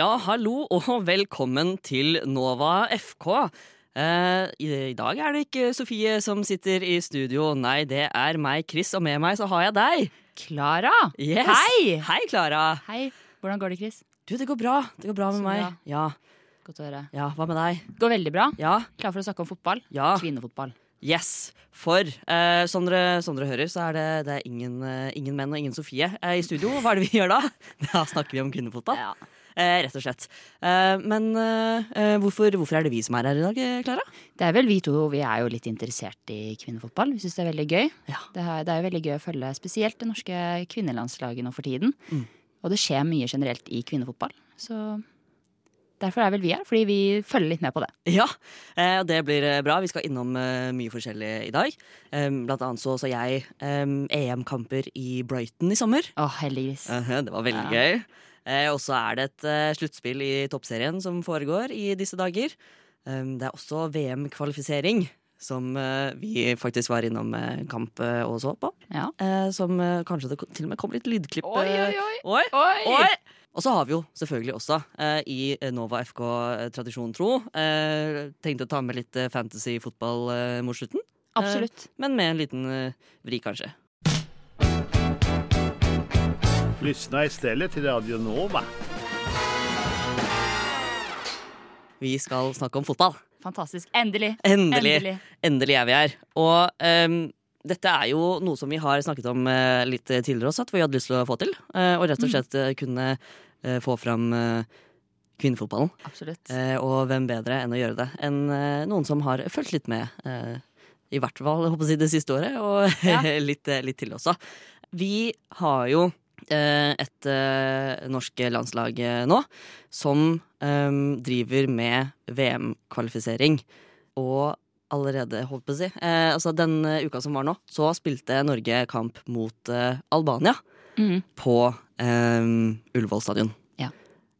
Ja, hallo og velkommen til Nova FK. Eh, i, dag er det ikke Sofie som sitter i studio. Nei, det er meg, Chris, og med meg så har jeg deg. Klara! Yes. Hei! Hei, Klara. Hei. Hvordan går det, Chris? Du, det går bra. Det går bra med Så meg. bra. Ja, Godt å høre. ja, hva med deg? Det Går veldig bra. Ja, Klar for å snakke om fotball? ja. Kvinnefotball. Yes. For eh, som, dere, som dere hører, så er det, det er ingen, eh, ingen menn og ingen Sofie eh, i studio. Hva er det vi gjør da? Da snakker vi om kvinnefotball. Ja. Eh, rett og slett. Eh, men eh, hvorfor, hvorfor er det vi som er her i dag, Klara? Det er vel vi to, vi er jo litt interessert i kvinnefotball. Vi syns det er veldig gøy. Ja. Det er, det er veldig gøy å følge spesielt det norske kvinnelandslaget nå for tiden. Mm. Og det skjer mye generelt i kvinnefotball. Så derfor er vel vi her, fordi vi følger litt med på det. Ja, eh, det blir eh, bra. Vi skal innom eh, mye forskjellig i dag. Blant annet så så jeg EM-kamper i Brighton i sommer. Å, heldiggris. Eh, Det var veldig Ja. gøy. Eh, Og så er det et eh, sluttspill i toppserien som foregår i disse dager. Eh, Det er også VM-kvalifisering, som vi faktisk var innom kamp og så på. Ja. Eh, Som kanskje det til og med kom litt lydklipp Oi, oi! Oi! Oi! Oi! Og så har vi jo selvfølgelig også, eh, i Nova FK eh, tradisjon tro, eh, tenkt å ta med litt fantasy-fotball eh, mot slutten. Absolutt. Men med en liten vri, kanskje. Lyssna istället till Radio Nova. Vi skal snakke om fotball. Fantastisk. Endelig. Endelig. Endelig. Endelig er vi her. Og um, dette er jo noe som vi har snakket om uh, litt tidligere også, at vi hadde lyst til å få til. Uh, og rett og slett uh, kunne få fram kvinnefotballen. Absolutt. Eh, og hvem bedre enn å gjøre det enn noen som har fulgt litt med. eh, I hvert fall jeg det siste året, og Ja. litt, litt til også. Vi har jo et eh, norsk landslag eh, nå som eh, driver med VM-kvalifisering. Og allerede, holdt på å si eh, Altså den eh, uka som var nå, så spilte Norge kamp mot eh, Albania mm. på um, Ullevål stadion. Ja.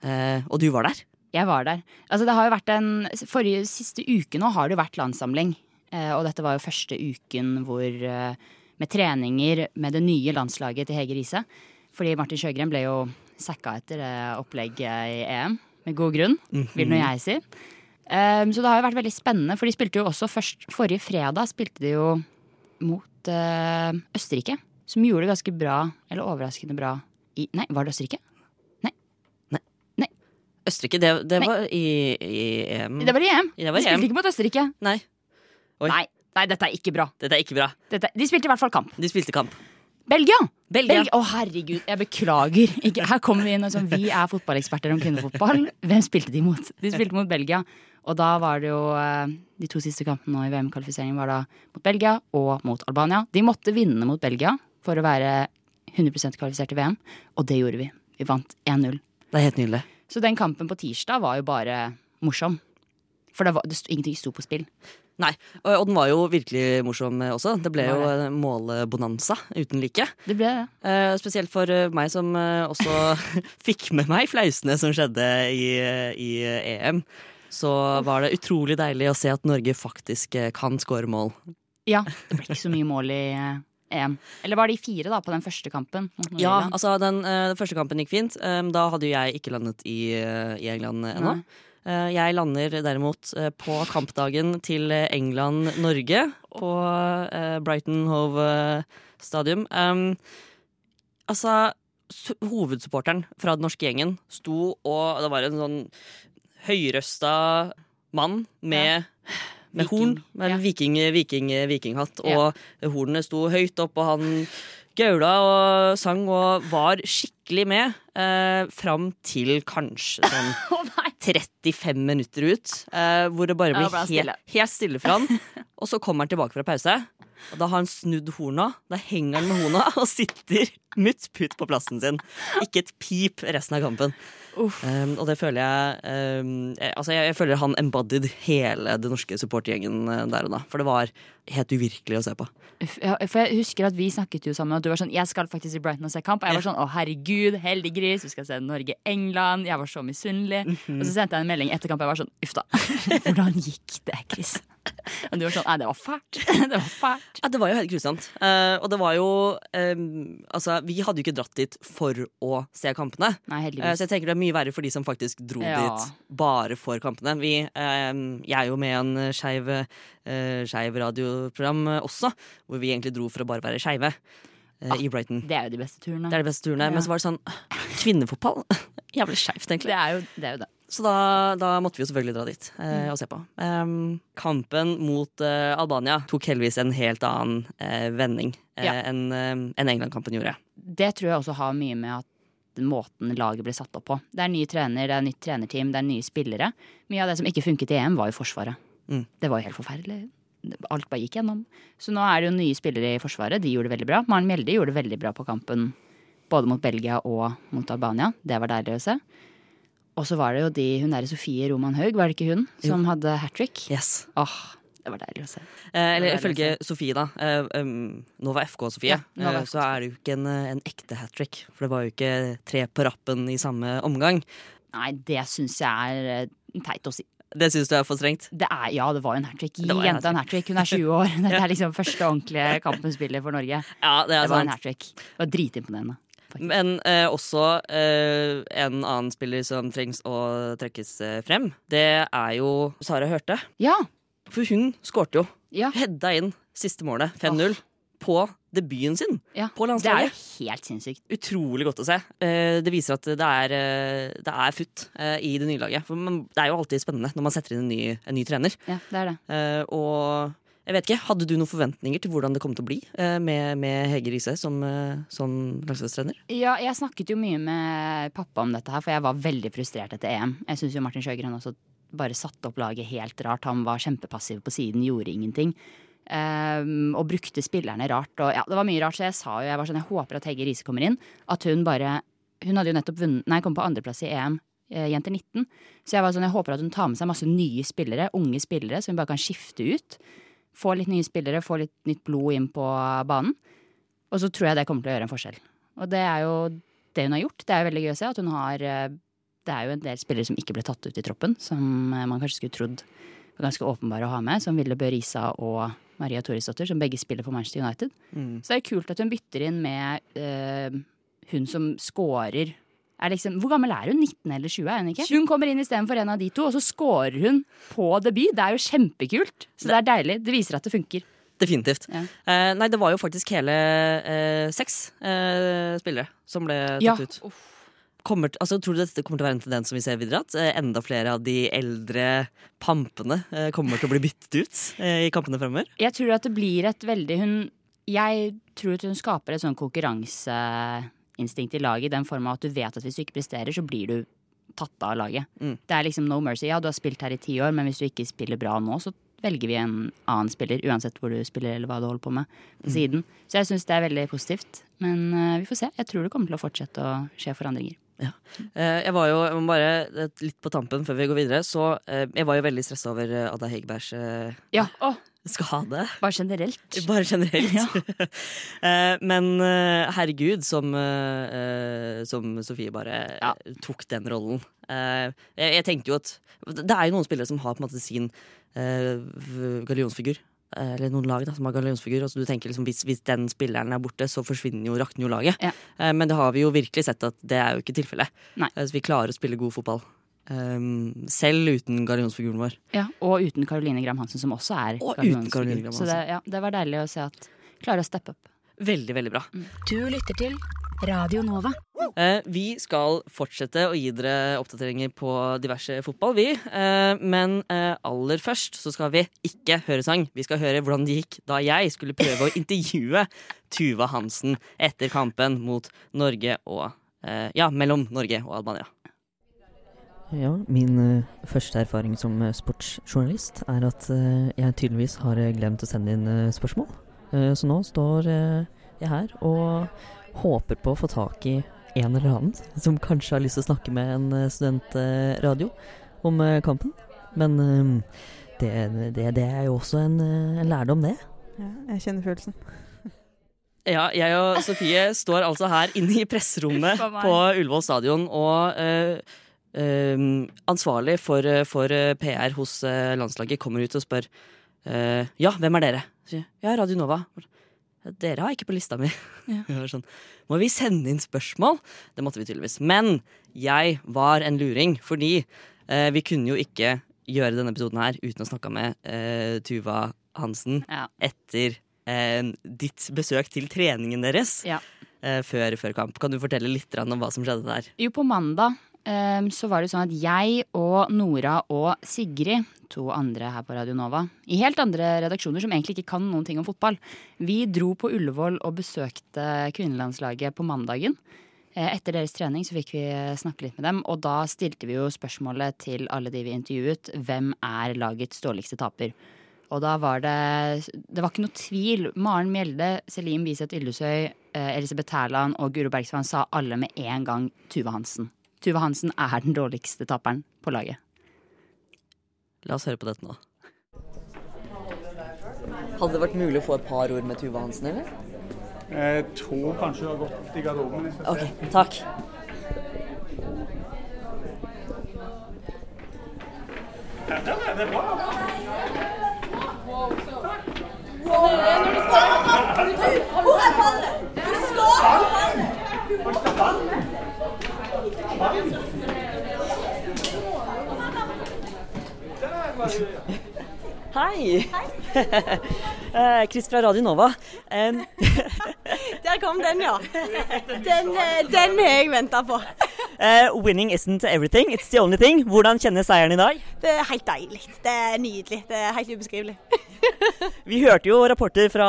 Eh, og du var der? Jeg var der. Altså, det har jo vært en Forrige siste uke nå har det vært landssamling. Eh, og dette var jo første uken hvor eh, med treninger med det nye landslaget til Hege Riise. Fordi Martin Sjøgren ble jo sacka etter det opplegget i EM. Med god grunn, vil nå jeg si. Um, så det har jo vært veldig spennende, for de spilte jo også først Forrige fredag spilte de jo mot uh, Østerrike. Som gjorde det ganske bra, eller overraskende bra, i Nei, var det Østerrike? Østerrike, det, det Nei. var i, i EM. Det var i EM. Det var de spilte EM. ikke mot Østerrike. Nei. Nei, nei, dette er ikke bra. Dette er ikke bra. Dette, de spilte i hvert fall kamp. De spilte kamp. Belgia! Belgia. Å, herregud, jeg beklager. Ikke, her kommer vi inn og sånn, Vi er fotballeksperter om kvinnefotball. Hvem spilte de mot? De spilte mot Belgia. Og da var det jo eh, De to siste kampene nå i VM-kvalifiseringen var da mot Belgia og mot Albania. De måtte vinne mot Belgia for å være 100 kvalifisert til VM, og det gjorde vi. Vi vant 1-0. Det er helt nydelig. Så den kampen på tirsdag var jo bare morsom. For det var, det sto, ingenting sto på spill. Nei, og, og den var jo virkelig morsom eh, også. Det ble jo målebonanza en målbonanza uten like. Det ble det. Eh, spesielt for eh, meg som eh, også fikk med meg flausene som skjedde i, eh, i eh, EM. Så var det utrolig deilig å se at Norge faktisk eh, kan skåre mål. Ja, det ble ikke så mye mål i eh, EM. Eller var det i fire da, på den første kampen? Ja, altså den, eh, den første kampen gikk fint. Eh, da hadde jo jeg ikke landet i, eh, i England eh, ennå. Nei. Eh, Jeg lander derimot eh, på kampdagen til England-Norge på eh, Brighton Hove Stadium. Um, altså, hovedsupporteren fra den norske gjengen sto og Det var en sånn høyrøsta mann med med Viking, horn, med ja. viking, viking, vikinghatt. Ja. Og hornene sto høyt opp, og han gaula og sang og var skikkelig med. Eh, fram til kanskje sånn oh, 35 minutter ut, eh, hvor det bare blir da stille. helt, helt stille for han. Og så kommer han tilbake fra pause, og da har han snudd horna. Da henger han med horna og sitter mutt putt på plassen sin. Ikke et pip resten av kampen. Um, og det føler jeg um, jeg, Altså jeg, jeg føler han embodied hele det norske supportergjengen eh, der og da. For det var helt uvirkelig å se på. Ja, for jeg husker at vi snakket jo sammen, og du var sånn Jeg skal faktisk i Brighton og se kamp. Og jeg var sånn å herregud, heldig gris, vi skal se Norge-England. Jeg var så misunnelig. Mhm. Og så sendte jeg en melding etter kamp, og jeg var sånn uff da. Hvordan gikk det, Chris? Og du var sånn Nei, det var fælt. Det var fælt. Ja, det var jo helt grusomt. Uh, og det var jo um, Altså, vi hadde jo ikke dratt dit for å se kampene. Nei, heldigvis. Uh, så jeg tenker det er mye verre for de som faktisk dro Ja. dit bare for kampene. Vi, eh, jeg er jo med i en skeiv eh, radioprogram også, hvor vi egentlig dro for å bare være skeive eh, i Brighton. Det er jo de beste turene. Det er de beste turene. Ja. Men så var det sånn Kvinnefotball? Jævlig skeivt, egentlig. Det er jo det. Er jo det. Så da, da måtte vi jo selvfølgelig dra dit eh, og se på. Eh, kampen mot eh, Albania tok heldigvis en helt annen eh, vending eh, Ja. enn enn England-kampen gjorde. det tror jeg også har mye med at måten laget ble satt opp på. Det er ny trener, det er nytt trenerteam, det er nye spillere. Mye av det som ikke funket i EM, var jo Forsvaret. Mm. Det var jo helt forferdelig. Alt bare gikk gjennom. Så nå er det jo nye spillere i Forsvaret. De gjorde det veldig bra. Maren Mjelde gjorde det veldig bra på kampen både mot Belgia og mot Albania. Det var deilig å se. Og så var det jo de, hun derre Sofie Roman Haug, var det ikke hun, som hadde hat trick? Yes. Åh, det var deilig å se. Eh, eller er ifølge Sofie, da. Eh, um, Nova FK-Sofie. Ja, eh, så er det jo ikke en, eh, en ekte hat trick. For det var jo ikke tre på rappen i samme omgang. Nei, det syns jeg er eh, teit å si. Det syns du er for strengt? Det er, ja, det var jo en hat trick. Gi jenta en hat trick. Hun er 20 år. Dette er liksom første ordentlige kamp hun spiller for Norge. Ja, det er Det var en hat trick. Det var dritimponerende. Men eh, også eh, en annen spiller som trengs å trekkes eh, frem. Det er jo Sara Hørte. Ja! For hun skårte jo. Ja. Hedda inn siste målet, 5-0, på debuten sin. ja. På Det er jo helt sinnssykt. Utrolig godt å se. Eh, Det viser at det er, eh, det er futt eh, i det nye laget. For det er jo alltid spennende når man setter inn en ny, en ny trener. Ja, det er det. Og jeg vet ikke, Hadde du noen forventninger til hvordan det kom til å bli med, med Hege Riise som, som landslagstrener? Ja, jeg snakket jo mye med pappa om dette her, for jeg var veldig frustrert etter EM. Jeg syns jo Martin Sjøgren også bare satte opp laget helt rart. Han var kjempepassiv på siden, gjorde ingenting. Um, og brukte spillerne rart. Og ja, det var mye rart, så jeg sa jo jeg var sånn, jeg håper at Hegge Riise kommer inn. At hun bare Hun hadde jo nettopp vunnet Nei, kom på andreplass i EM. eh, Jenter 19. Så jeg var sånn, jeg håper at hun tar med seg masse nye spillere, unge spillere, som hun bare kan skifte ut. Få litt nye spillere, få litt nytt blod inn på banen. Og så tror jeg det kommer til å gjøre en forskjell. Og det er jo det hun har gjort. Det er jo veldig gøy å se at hun har eh, Det er jo en del spillere som ikke ble tatt ut i troppen, som eh, man kanskje skulle trodd var ganske åpenbare å ha med, som Ville Børisa og Maria Torisdottir, som begge spiller for Manchester United. Så det er kult at hun bytter inn med uh, hun som scorer er liksom, Hvor gammel er hun? 19 eller 20? er hun ikke? Hun kommer inn istedenfor en av de to, og så scorer hun på debut. Det er jo kjempekult. Så det er deilig. Det viser at det funker. Definitivt. Ja. Uh, nei, det var jo faktisk hele uh, seks spillere som ble tatt ut. Kommer, altså, tror du dette kommer til å være en tendens som vi ser videre? At eh, enda flere av de eldre pampene eh, kommer til å bli byttet ut eh, i kampene fremover? Jeg tror at det blir et veldig hun Jeg tror at hun skaper et sånn konkurranseinstinkt i laget i den form at du vet at hvis du ikke presterer, så blir du tatt av laget. Mm. Det er liksom no mercy. Ja, du har spilt her i ti år, men hvis du ikke spiller bra nå, så velger vi en annen spiller, uansett hvor du spiller eller hva du holder på med på siden. Så jeg syns det er veldig positivt. Men vi får se. Jeg tror det kommer til å fortsette å skje forandringer. Eh, jeg var jo bare eh, litt på tampen før vi går videre, så eh, jeg var jo veldig stressa over Ada Hegerbergs Ja, oh. skade. bare generelt. Bare generelt. Ja. Men herregud, som, som Sofie bare Ja. tok den rollen. Jeg, jeg tenkte jo at Det er jo noen spillere som har på en måte sin gallionsfigur. Eh, Eller noen lag da, som har gallionsfigur. Altså, du tenker liksom, hvis, hvis den spilleren er borte, så forsvinner jo, rakner jo laget. Ja. Eh, Men det har vi jo virkelig sett at det er jo ikke tilfellet. Eh, Så vi klarer å spille god fotball. Um, selv uten gallionsfiguren vår. Ja, og uten Caroline Graham Hansen, som også er Og. Caroline Så det, ja, det var deilig å se at klarer å steppe opp. Veldig, veldig bra. Du lytter til Radio Nova. Eh, vi skal fortsette å gi dere oppdateringer på diverse fotball, vi. Eh, men eh, aller først så skal vi ikke høre sang. Vi skal høre hvordan det gikk da jeg skulle prøve å intervjue Tuva Hansen etter kampen mot Norge og eh, Ja, mellom Norge og Albania. Ja, min eh, første erfaring som eh, sportsjournalist er at jeg tydeligvis har glemt å sende inn spørsmål. Eh, så nå står jeg her og håper på å få tak i en eller annen som kanskje har lyst til å snakke med en eh, studentradio om eh, kampen. Men eh, det, det, det er jo også en, en lærdom, det. Ja, jeg kjenner følelsen. Ja, jeg og Sofie står altså her inne i presserommet på Ullevål stadion og eh, eh, ansvarlig for, for PR hos landslaget kommer ut og spør eh, Ja, hvem er dere? Sier Ja, Radio Nova. «Ja, Dere har ikke på lista mi. Ja. Sånn, Må vi sende inn spørsmål? Det måtte vi tydeligvis. Men jeg var en luring, fordi eh, vi kunne jo ikke gjøre denne episoden her uten å snakke med eh, Tuva Hansen Ja. etter eh, ditt besøk til treningen deres Ja. eh, før, før kamp. Kan du fortelle litt om hva som skjedde der? Jo, på mandag så var det sånn at jeg og Nora og Sigrid, to andre her på Radio Nova, i helt andre redaksjoner som egentlig ikke kan noen ting om fotball, vi dro på Ullevål og besøkte kvinnelandslaget på mandagen. Eh, Etter deres trening så fikk vi snakke litt med dem, og da stilte vi jo spørsmålet til alle de vi intervjuet, hvem er lagets dårligste taper? Og da var det Det var ikke noe tvil. Maren Mjelde, Selim Biseth Yldesøy, eh, Elisabeth Tærland og Guro Bergsvann sa alle med en gang Tuve Hansen. Tuva Hansen er den dårligste taperen på laget. La oss høre på dette nå. Hadde det vært mulig å få et par ord med Tuva Hansen, eller? Jeg tror kanskje hun har gått i garderoben. hvis jeg ser. Ok, takk. Det er bra. Hei! Eh, Chris fra Radio Nova. Der kom den, ja. Den, eh, den har jeg venta på. Uh, winning isn't everything, it's the only thing. Hvordan kjennes seieren i dag? Det er helt deilig. Det er nydelig. Det er helt ubeskrivelig. Vi hørte jo rapporter fra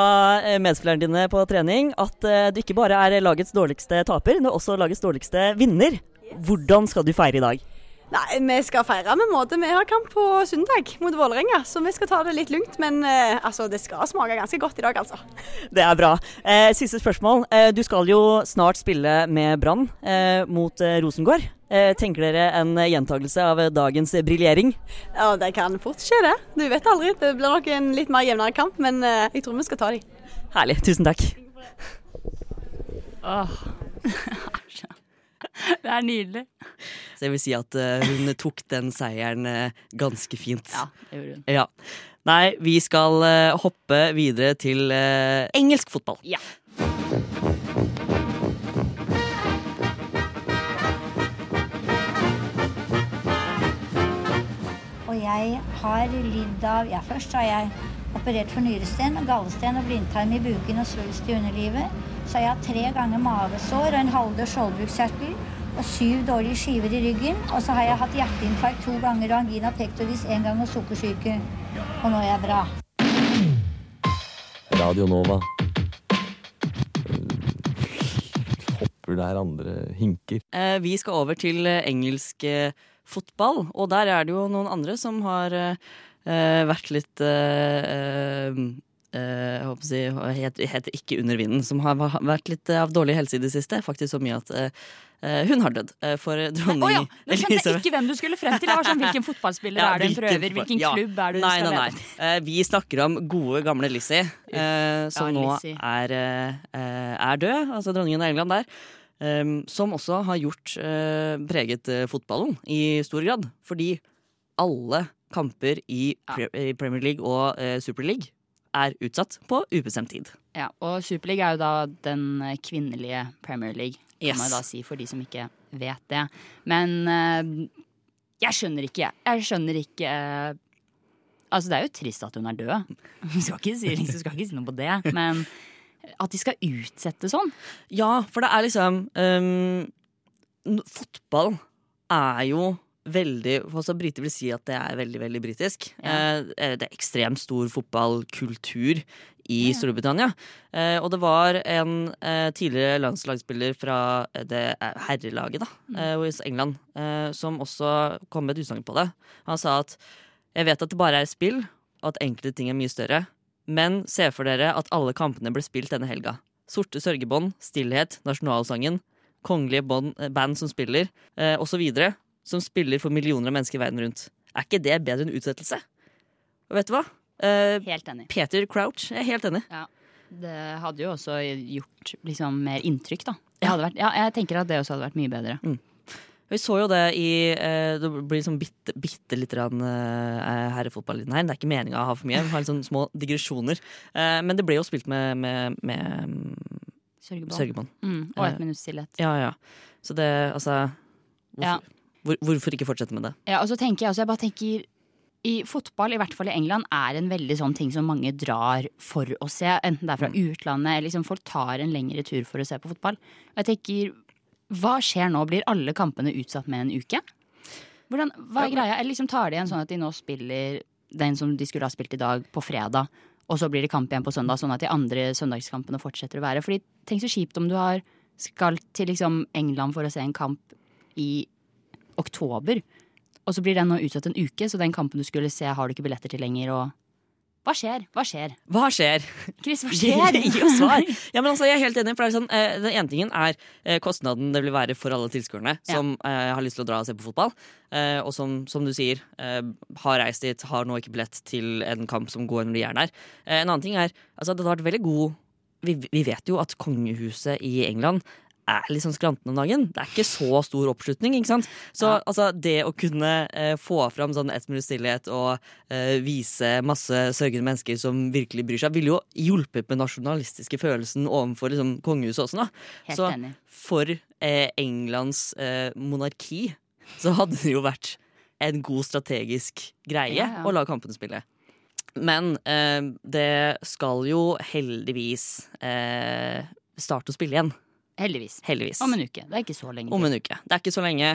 medspillerne dine på trening at du ikke bare er lagets dårligste taper, men også lagets dårligste vinner. Hvordan skal du feire i dag? Nei, vi skal feire med måte. Vi har kamp på søndag mot Vålerenga, så vi skal ta det litt lugnt. Men eh, altså, det skal smake ganske godt i dag, altså. Det er bra. Eh, siste spørsmål. Eh, du skal jo snart spille med Brann eh, mot eh, Rosengård. Eh, tenker dere en gjentakelse av dagens briljering? Ja, det kan fort skje, det. Du vet aldri. Det blir nok en litt mer jevnere kamp, men eh, jeg tror vi skal ta de. Herlig. Tusen takk. Åh. Det er nydelig. Så jeg vil si at uh, hun tok den seieren uh, ganske fint. Ja, det gjorde hun. Ja. Nei, vi skal uh, hoppe videre til engelsk fotball. Ja. Og jeg har lidd av Ja, først har jeg operert for nyresten, gallesten og blindtarm i buken og svulst i underlivet. Så har jeg hatt tre ganger mavesår og en halvdød skjoldbruskkjertel og syv dårlige skiver i ryggen. Og så har jeg hatt hjerteinfarkt to ganger og angina pectoris én gang og sukkersyke. Og nå er jeg bra. Radio Nova. Hopper der andre hinker. Eh, vi skal over til eh, engelsk eh, fotball, og der er det jo noen andre som har eh, vært litt eh, eh, eh, jeg håper å si, jeg heter ikke under vinden, som har vært litt eh, av dårlig helse i det siste. Faktisk så mye at eh, eh, hun har dødd. Uh, for dronning oh, ja! Nå skjønte jeg ikke hvem du skulle frem til. Jeg var sånn, Hvilken fotballspiller Ja, er det hun prøver? Hvilken ja. klubb er det hun Nei, skal nei. Eh, vi snakker om gode, gamle Lizzie, eh, som nå Lizzie. er, eh, eh, er død. Altså dronningen av England der. Um, som også har gjort eh, preget eh, fotballen i stor grad. Fordi alle kamper i, pre i Premier League og eh, Super League er utsatt på ubestemt tid. Ja, og Super League er jo da den eh, kvinnelige Premier League, kan Yes. man da si for de som ikke vet det. Men eh, jeg skjønner ikke, jeg. Jeg skjønner ikke eh, Altså, det er jo trist at hun er død. Du skal ikke si, liksom, skal ikke si noe på det. Men at de skal utsette sånn. Ja, for det er liksom um, Fotball er jo veldig altså Briter vil si at det er veldig veldig britisk. Ja. Eh, det er ekstremt stor fotballkultur i Ja. Storbritannia. Eh, og det var en eh, tidligere landslagsspiller fra eh, det eh, herrelaget da, Mm. eh, hos England eh, som også kom med et utsagn på det. Han sa at jeg vet at det bare er spill, og at enkelte ting er mye større. Men se for dere at alle kampene ble spilt denne helga. Sorte sørgebånd, stillhet, nasjonalsangen, kongelige bånd, eh, band som spiller, eh, osv. Som spiller for millioner av mennesker verden rundt. Er ikke det bedre enn utsettelse? Og vet du hva? Eh, Helt enig. Peter Crouch, jeg er helt enig. Det hadde jo også gjort liksom mer inntrykk, da. Vært, ja, jeg tenker at det også hadde vært mye bedre. Vi så jo det i eh, Det blir sånn bitte, bitte litt grann, eh, herrefotball her. Det er ikke meninga å ha for mye. Vi har litt sånn små digresjoner. Eh, men det ble jo spilt med, med, med mm, Sørgebånd. Mm, og et minutt minutts stillhet. Ja, ja. Så det, altså hvorfor, Ja. Hvor, hvorfor ikke fortsette med det? Ja, og så tenker jeg også, jeg bare tenker i fotball, i hvert fall i England, er en veldig sånn ting som mange drar for å se. Enten det er fra utlandet, eller liksom folk tar en lengre tur for å se på fotball. Og jeg tenker, hva skjer nå? Blir alle kampene utsatt med en uke? Hvordan, hva er greia? Eller liksom tar de igjen sånn at de nå spiller den som de skulle ha spilt i dag, på fredag, og så blir det kamp igjen på søndag, sånn at de andre søndagskampene fortsetter å være. Fordi tenk så kjipt om du har skal til liksom England for å se en kamp i oktober. Og så blir den nå utsatt en uke, så den kampen du skulle se, har du ikke billetter til lenger. Og hva skjer? Hva skjer? Hva skjer? Chris, hva skjer? Gi oss svar! Ja, men altså, jeg er helt enig. For det er sånn, eh, Den ene tingen er eh, kostnaden det vil være for alle tilskuerne som eh, har lyst til å dra og se på fotball. Eh, og som, som du sier, eh, har reist dit, har nå ikke billett til en kamp som går når de er der. Eh, en annen ting er altså, det hadde vært veldig god vi, vi vet jo at kongehuset i England er litt sånn skranten om dagen. Det er ikke så stor oppslutning. ikke sant? Så altså, det å kunne eh, få fram sånn ett minutts stillhet og eh, vise masse sørgende mennesker som virkelig bryr seg, ville jo hjulpet med nasjonalistiske følelsen overfor liksom, kongehuset også. da. Helt så enig. for eh, Englands eh, monarki så hadde det jo vært en god strategisk greie Ja, ja. å la kampene spille. Men eh, det skal jo heldigvis eh, starte å spille igjen. Heldigvis. Heldigvis. Om en uke. Det er ikke så lenge Om en uke. Det er ikke så lenge.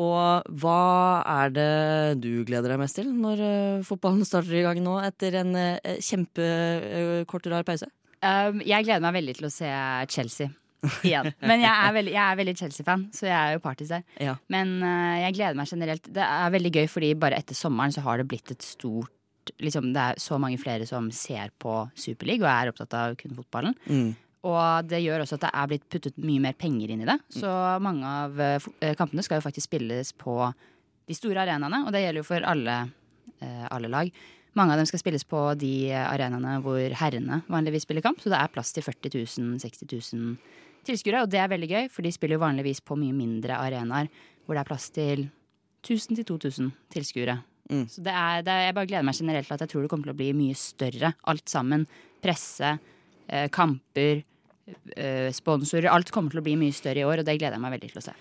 Og hva er det du gleder deg mest til når uh, fotballen starter i gang nå etter en uh, kjempekort, rar pause? Um, jeg gleder meg veldig til å se Chelsea igjen. Men jeg er veldig, veldig Chelsea-fan, så jeg er jo partis der. Ja. Men uh, jeg gleder meg generelt. Det er veldig gøy, fordi bare etter sommeren så har det blitt et stort liksom, Det er så mange flere som ser på Superliga og er opptatt av kun fotballen. Mm. Og det gjør også at det er blitt puttet mye mer penger inn i det. Så mange av eh, eh, kampene skal jo faktisk spilles på de store arenaene, og det gjelder jo for alle, eh, alle lag. Mange av dem skal spilles på de arenaene hvor herrene vanligvis spiller kamp, så det er plass til 40 000, 60 000 tilskuere, og det er veldig gøy, for de spiller jo vanligvis på mye mindre arenaer hvor det er plass til 1000-2000 tilskuere. Mm. Så det er, det er, jeg bare gleder meg generelt til at jeg tror det kommer til å bli mye større, alt sammen. Presse, eh, kamper, sponsorer. Alt kommer til å bli mye større i år, og det gleder jeg meg veldig til å se.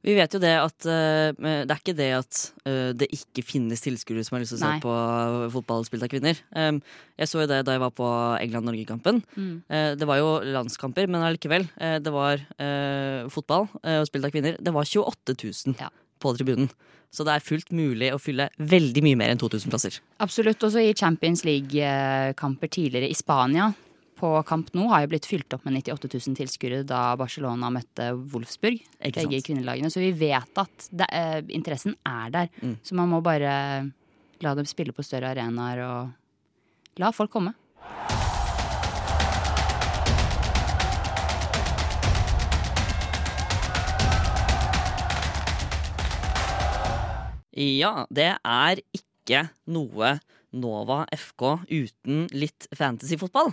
Vi vet jo det at uh, det er ikke det at uh, det ikke finnes tilskuere som har lyst til å se Nei. på fotball spilt av kvinner. Um, jeg så jo det da jeg var på England-Norge-kampen. Mm. Uh, det var jo landskamper, men allikevel. eh, det var eh, fotball eh, og spilt av kvinner. Det var 28 000 Ja. på tribunen. Så det er fullt mulig å fylle veldig mye mer enn 2000 plasser. Absolutt. Også i Champions League-kamper tidligere i Spania. På Camp Nou har jo blitt fylt opp med 98 000 tilskuere da Barcelona møtte Wolfsburg. Begge kvinnelagene. Så vi vet at det, eh, interessen er der. Mm. Så man må bare la dem spille på større arenaer og la folk komme. Ja, det er ikke noe Nova FK uten litt fantasyfotball.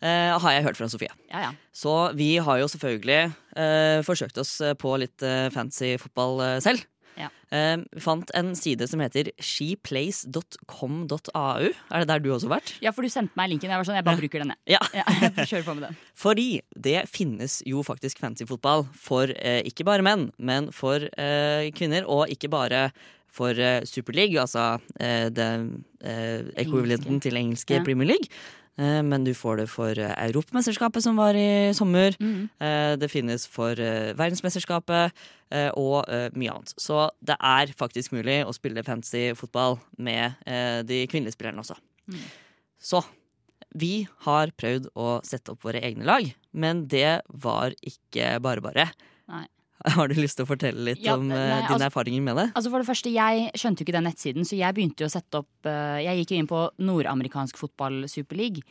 Eh, har jeg hørt fra Sofie. Ja, ja. Så vi har jo selvfølgelig uh, forsøkt oss på litt uh, fancy fotball eh, selv. Ja. Eh, vi fant en side som heter sheplays.com.au. Er det der du også har vært? Ja, for du sendte meg linken. Jeg var sånn, jeg bare bruker den, jeg. Jeg kjører på med den. Fordi det finnes jo faktisk fancy fotball for eh, ikke bare menn, men for eh, kvinner. Og ikke bare for Super League, altså eh, den eh, ekvivalenten til engelske Ja. Premier League. Eh, men du får det for eh, Europamesterskapet som var i sommer. Mhm. Eh, det finnes for verdensmesterskapet og mye annet. Så det er faktisk mulig å spille fancy fotball med de kvinnelige spillerne også. Mm. Så vi har prøvd å sette opp våre egne lag, men det var ikke bare bare. Nei. Har du lyst til å fortelle litt Ja, om eh, nei, dine altså- erfaringer med det? Altså for det første, Jeg skjønte jo ikke den nettsiden, så jeg begynte jo å sette opp eh, Jeg gikk jo inn på nordamerikansk fotball superleague.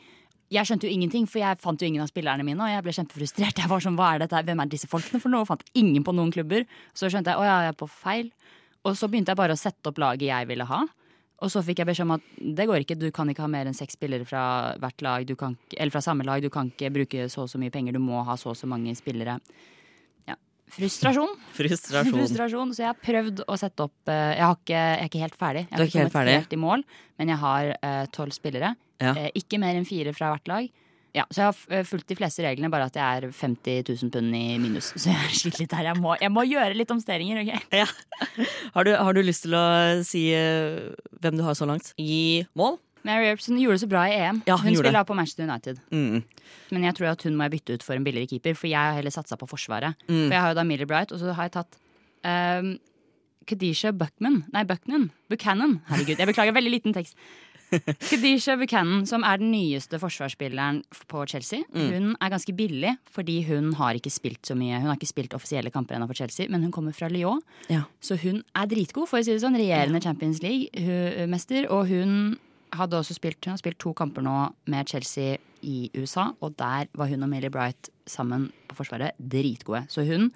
Jeg skjønte jo ingenting, for jeg fant jo ingen av spillerne mine. Og jeg ble kjempefrustrert. Jeg var sånn, hva er dette? Hvem er disse folkene for noe? Jeg fant ingen på noen klubber. Så skjønte jeg å ja, jeg er på feil. Og så begynte jeg bare å sette opp laget jeg ville ha. Og så fikk jeg beskjed om at det går ikke, du kan ikke ha mer enn seks spillere fra hvert lag, du kan, eller fra samme lag. Du kan ikke bruke så og så mye penger, du må ha så og så mange spillere. Ja. Frustrasjon. Frustrasjon. Frustrasjon. Så jeg har prøvd å sette opp eh, Jeg, har ikke, jeg er ikke helt ferdig. Jeg har ikke kommet helt, helt i mål, men jeg har tolv spillere. Ja. Uh, ikke mer enn fire fra hvert lag. Ja, så jeg har eh, fulgt de fleste reglene, bare at jeg er 50 000 pund i minus. Så jeg sliter litt her. Jeg må, jeg må gjøre litt omsteringer. ok? Har, du, har du lyst til å si uh, hvem du har så langt i mål? Mary Earpson gjorde det så bra i EM. Ja, hun hun spiller på Manchester United. Mm. Men jeg tror at hun må jeg bytte ut for en billigere keeper, for jeg har heller satsa på Forsvaret. Mm. For jeg har jo da Millie Bright, og så har jeg tatt um, Kadisha Buckman Nei, Buckman. Buchanan. Herregud, jeg beklager. Veldig liten tekst. Kadisha Buchanan, som er den nyeste forsvarsspilleren på Chelsea. Mm. Hun er ganske billig, fordi hun har ikke spilt så mye. Hun har ikke spilt offisielle kamper ennå for Chelsea, men hun kommer fra Lyon. Ja. Så hun er dritgod, for å si det sånn. Regjerende Champions League-mester. Og hun hadde også spilt, hun har spilt to kamper nå med Chelsea i USA, og der var hun og Millie Bright sammen på Forsvaret dritgode. Så hun.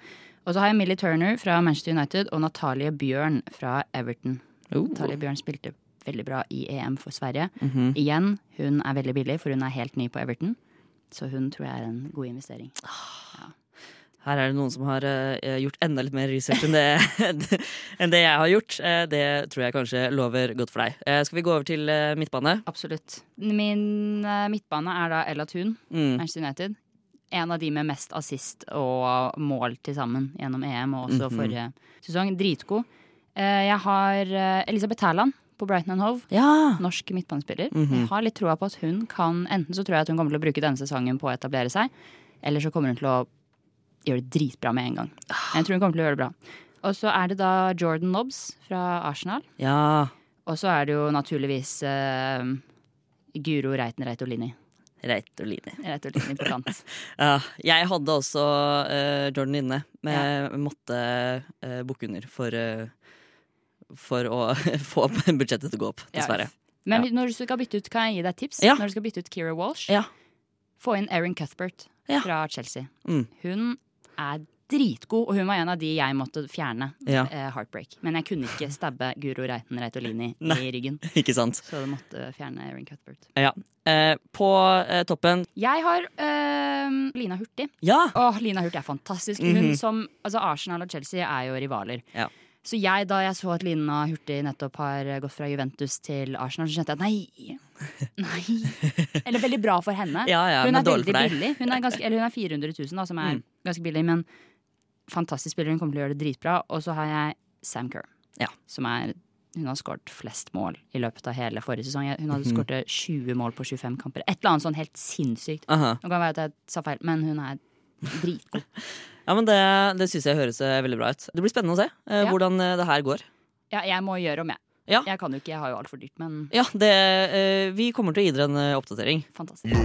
Og så har jeg Millie Turner fra Manchester United og Natalie Bjørn fra Everton. Oh. Natalie Bjørn spilte veldig bra i EM for Sverige. Mhm. Igjen, hun er veldig billig, for hun er helt ny på Everton. Så hun tror jeg er en god investering. Her er det noen som har uh, gjort enda litt mer research enn det, enn det jeg har gjort. Uh, det tror jeg kanskje lover godt for deg. Uh, skal vi gå over til midtbane? Absolutt. Min midtbane er da Ella Thun, Mm. Manchester United. En av de med mest assist og mål til sammen gjennom EM og også Mhm. forrige sesong. Dritgod. Jeg har Elisabeth Hærland på Brighton and Hove. Ja! Norsk midtbanespiller. Mhm. Jeg har litt troa på at hun kan Enten så tror jeg at hun kommer til å bruke denne sesongen på å etablere seg, eller så kommer hun til å gjøre det dritbra med en gang. Jeg tror hun kommer til å gjøre det bra. Og så er det da Jordan Nobbs fra Arsenal. Ja. Og så er det jo naturligvis uh, Guro Reiten Reitolini. Reitolini. Reitolini på kant. Ja, jeg hadde også uh, Jordan inne, men jeg måtte uh, bukke under for, uh, for å få budsjettet til å gå opp, Ja, dessverre. Men når du skal bytte ut, kan jeg gi deg et tips? Ja. Når du skal bytte ut Kira Walsh, Ja. få inn Erin Cuthbert Ja. fra Chelsea. Mm. Hun er dritgod, og hun var en av de jeg måtte fjerne. Ja. Eh, heartbreak. Men jeg kunne ikke stabbe Guro Reiten Reitolini i ryggen. Ikke sant? Så du måtte fjerne Erin Cuthbert. Ja. Eh, på eh, toppen Jeg har eh, Lina Hurtig. Ja! Åh, Lina Hurtig er fantastisk. Hun som, altså Arsenal og Chelsea er jo rivaler. Ja. Så jeg, da jeg så at Lina Hurtig nettopp har gått fra Juventus til Arsenal, så skjønte jeg at nei. Nei. Eller veldig bra for henne. Ja, ja, hun er veldig billig. Hun er, ganske, eller hun er 400 000, da, som er Mm. ganske billig, men fantastisk spiller. Hun kommer til å gjøre det dritbra. Og så har jeg Sam Kerr, Ja. som er hun har skåret flest mål i løpet av hele forrige sesong. Hun hadde Mhm. skåret 20 mål på 25 kamper. Et eller annet sånn helt sinnssykt. Aha. Nå kan det være at jeg sa feil, men hun er dritgod. Ja, men Det, det syns jeg høres eh, veldig bra ut. Det blir spennende å se eh, Ja. hvordan eh, det her går. Ja, jeg må gjøre om, jeg. Ja. Jeg kan jo ikke, jeg har jo altfor dyrt, men Ja, det, eh, Vi kommer til å gi dere en eh, oppdatering. fantastisk.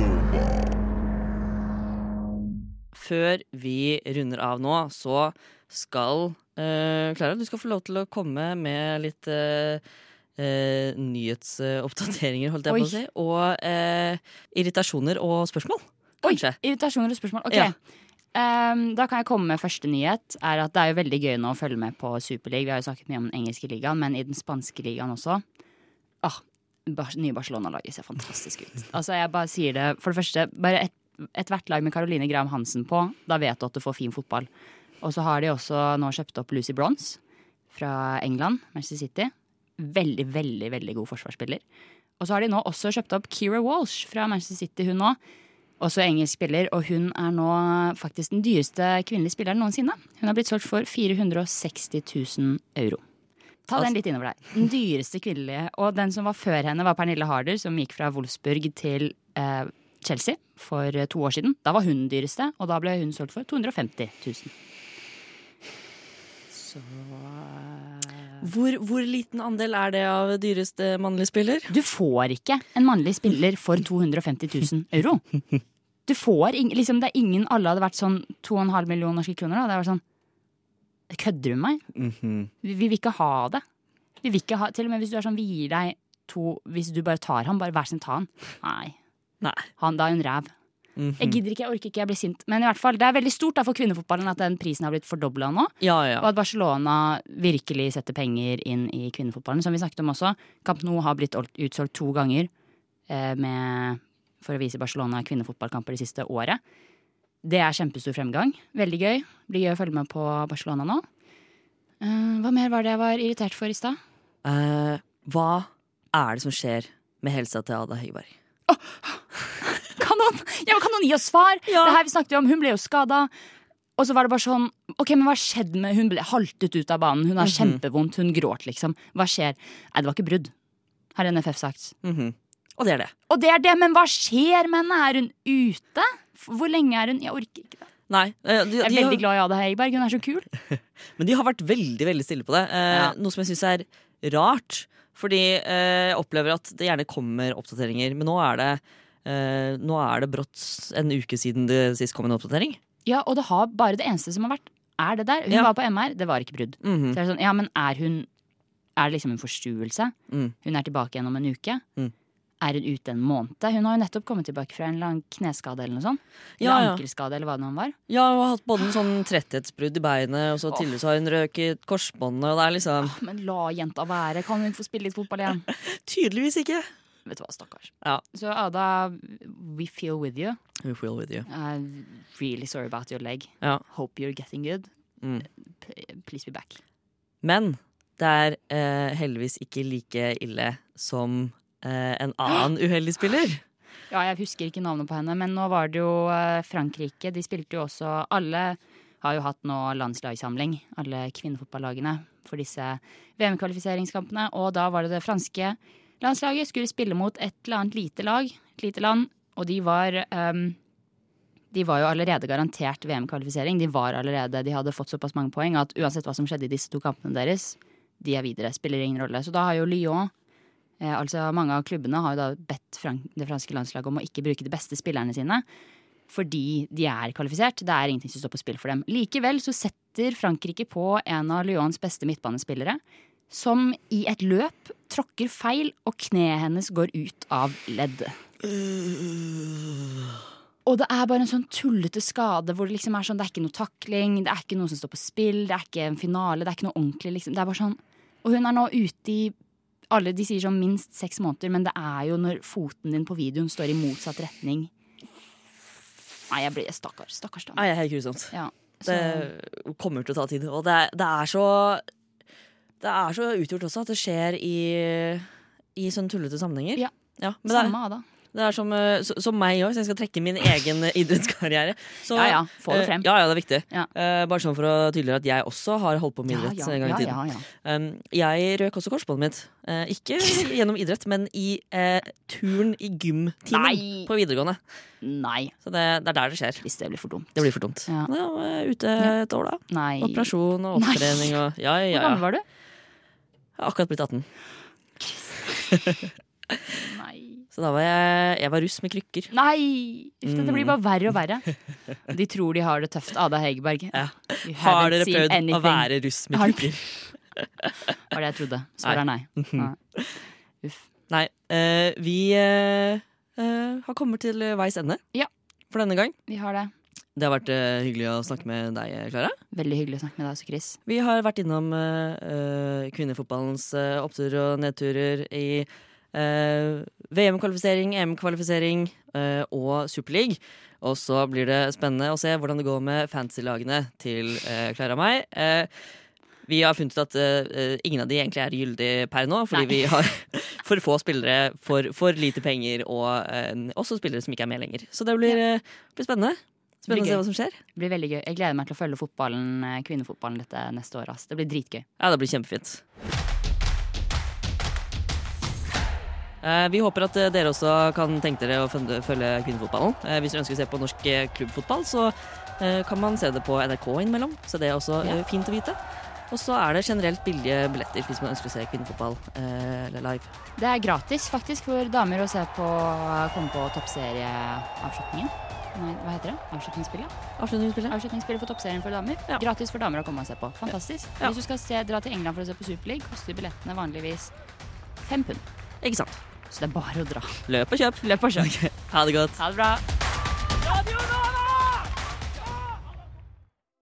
Før vi runder av nå, så skal eh, Klara, du skal få lov til å komme med litt eh, eh, nyhetsoppdateringer, holdt jeg Oi. på å si. Og eh, irritasjoner og spørsmål. Kanskje. Irritasjoner og spørsmål. Ok. Ja. Ehm, da kan jeg komme med første nyhet. Er at Det er jo veldig gøy nå å følge med på Superliga. Vi har jo snakket mye om den engelske ligaen, men i den spanske ligaen også. Ah, nye Barcelona-laget ser fantastisk ut. Altså jeg bare sier det For det første, bare et- ethvert lag med Caroline Graham Hansen på, da vet du at du får fin fotball. Og så har de også nå kjøpt opp Lucy Bronze fra England, Manchester City. Veldig, veldig, veldig god forsvarsspiller. Og så har de nå også kjøpt opp Kira Walsh fra Manchester City, hun òg. Også engelsk spiller, og hun er nå faktisk den dyreste kvinnelige spilleren noensinne. Hun har blitt solgt for 460 000 euro. Ta den litt innover deg. Den dyreste kvinnelige. Og den som var før henne, var Pernille Harder, som gikk fra Wolfsburg til eh, Chelsea for eh, to år siden. Da var hun den dyreste, og da ble hun solgt for 250 000. Så Hvor, hvor liten andel er det av dyreste mannlige spiller? Du får ikke en mannlig spiller for 250 000 euro. Du får ing, liksom, Det er ingen Alle hadde vært sånn 2,5 millioner norske kroner. Da. Det var sånn Kødder du med meg? Mhm. Vi, vi vil ikke ha det. Vi vil ikke ha, til og med hvis du er sånn, vi gir deg to Hvis du bare tar han, bare vær sin ta han. Nei. Nei. Han, da er hun ræv. Mhm. Jeg gidder ikke, jeg orker ikke, jeg blir sint. Men i hvert fall, det er veldig stort da for kvinnefotballen at den prisen har blitt fordobla nå. Ja, ja. Og at Barcelona virkelig setter penger inn i kvinnefotballen. Som vi snakket om også. Camp Nou har blitt utsolgt to ganger eh, med, for å vise Barcelona kvinnefotballkamper det siste året. Det er kjempestor fremgang. Veldig gøy. Blir gøy å følge med på Barcelona nå. Eh, hva mer var det jeg var irritert for i stad? Eh, hva er det som skjer med helsa til Ada Høiberg? Kan noen, ja, kan noen gi oss svar? Det her vi snakket om, Hun ble jo skada. Og så var det bare sånn Ok, men hva skjedde med Hun ble haltet ut av banen. Hun har Mhm. kjempevondt. Hun gråt, liksom. Hva skjer? Nei, det var ikke brudd, har NFF sagt. Mhm. Og det er det. Og det er det, men hva skjer med henne? Er hun ute? Hvor lenge er hun? Jeg orker ikke det. Nei. eh, de, Jeg er veldig glad i Ada Heiberg. Hun er så kul. men de har vært veldig veldig stille på det. Eh, Ja. Noe som jeg syns er rart. Fordi eh, jeg opplever at det gjerne kommer oppdateringer. Men nå er det Nå er det brått en uke siden det sist kom en oppdatering. Ja, og det har bare det eneste som har vært, er det der. Hun Ja. var på MR, det var ikke brudd. Mhm. Så er det sånn, ja, men er hun Er det liksom en forstuelse? Mm. Hun er tilbake igjen om en uke. Mm. Er hun ute en måned? Hun har jo nettopp kommet tilbake fra en eller annen kneskade eller noe sånt. Ja, eller ankelskade eller hva det nå var. Ja, hun har hatt både en sånn tretthetsbrudd i beinet, og så Åh. tidligere så har hun røket korsbåndet, og det er liksom Men la jenta være. Kan hun få spille litt fotball igjen? Tydeligvis ikke. Vet du hva, stakkars. Ja. Så Ada, we feel with you. We feel with you. I'm really sorry about your leg. Ja. Hope you're getting good. Mm. Please be back. Men det er eh, heldigvis ikke like ille som eh, en annen uheldig spiller. Ja, jeg husker ikke navnet på henne, men nå var det jo eh, Frankrike. De spilte jo også Alle har jo hatt nå landslagssamling, alle kvinnefotballagene, for disse VM-kvalifiseringskampene. Og da var det det franske landslaget skulle spille mot et eller annet lite lag, et lite land, og de var um, de var jo allerede garantert VM-kvalifisering. De var allerede, de hadde fått såpass mange poeng at uansett hva som skjedde i disse to kampene deres, de er videre. Spiller ingen rolle. Så da har jo Lyon Eh, altså Mange av klubbene har jo da bedt Frank det franske landslaget om å ikke bruke de beste spillerne sine. Fordi de er kvalifisert. Det er ingenting som står på spill for dem. Likevel så setter Frankrike på en av Lyons beste midtbanespillere. Som i et løp tråkker feil, og kneet hennes går ut av leddet. Og det er bare en sånn tullete skade hvor det liksom er sånn, det er ikke noe takling, det er ikke noe som står på spill, det er ikke en finale, det er ikke noe ordentlig. liksom. Det er bare sånn, Og hun er nå ute i alle de sier sånn minst seks måneder, men det er jo når foten din på videoen står i motsatt retning. Nei, jeg blir stakkars. Stakkars dame. Nei, helt grusomt. Ja, så, Det kommer til å ta tid. Og det er, det er så Det er så utgjort også at det skjer i, i sånne tullete sammenhenger. Ja. er, samme Ada. det er som, eh, som meg òg, så jeg skal trekke min egen idrettskarriere. Så, Ja, ja, få det eh, frem. Ja, ja, det er viktig. Ja. Eh, bare sånn for å tydeliggjøre at jeg også har holdt på med idrett ja, en gang i ja, tiden. ja, ja. Um, jeg røk også korsbåndet mitt. Ikke gjennom idrett, men i eh, turn i gymtimen på videregående. Nei, Så det, det er der det skjer. hvis det blir for dumt. Det blir for dumt. Ja. Da var jeg ute et år, da. Nei. Operasjon og opptrening og Ja, ja, Hvor gammel var du? Jeg har akkurat blitt 18. Nei. Så da var jeg, jeg var russ med krykker. Nei! Uff, Dette Mm. blir bare verre og verre. De tror de har det tøft. Ada Hegerberg. Ja. Har dere prøvd anything. å være russ med krykker? Var det jeg trodde. Svaret er nei. nei. Uff. Nei. Uh, vi uh, har kommet til veis ende Ja. for denne gang. Vi har det. Det har vært uh, hyggelig å snakke med deg, Klara. Veldig hyggelig å snakke med deg også, Chris. Vi har vært innom eh, kvinnefotballens uh, oppturer og nedturer i VM-kvalifisering, EM-kvalifisering og Superleague. Og så blir det spennende å se hvordan det går med fantasy-lagene til Klara og meg. Vi har funnet ut at ingen av de egentlig er gyldig per nå, fordi Nei. vi har for få spillere, for, for lite penger og også spillere som ikke er med lenger. Så det blir, blir spennende. Spennende å se hva som skjer. Det blir veldig gøy. Jeg gleder meg til å følge fotballen, eh, kvinnefotballen dette neste år. Ass. Det blir dritgøy. Ja, det blir kjempefint. Eh, Vi håper at eh, dere også kan tenke dere å følge kvinnefotballen. Eh, Hvis dere ønsker å se på norsk klubbfotball, så eh, kan man se det på NRK innimellom. Så det er også Ja. fint å vite. Og så er det generelt billige billetter hvis man ønsker å se kvinnefotball eh, live. Det er gratis faktisk for damer å se på komme på toppserieavslutningen. Nei, hva heter det? Avslutningsspillet? Avslutningsspillet. Avslutningsspillet for toppserien for damer. Ja. Gratis for damer å komme og se på. Fantastisk. Ja. Hvis du skal se, dra til England for å se på Superleague, koster billettene vanligvis fem pund. Ikke sant? Så det er bare å dra. Løp og kjøp. Løp og kjøp. Ha det godt. Ha det bra. Radio Nova!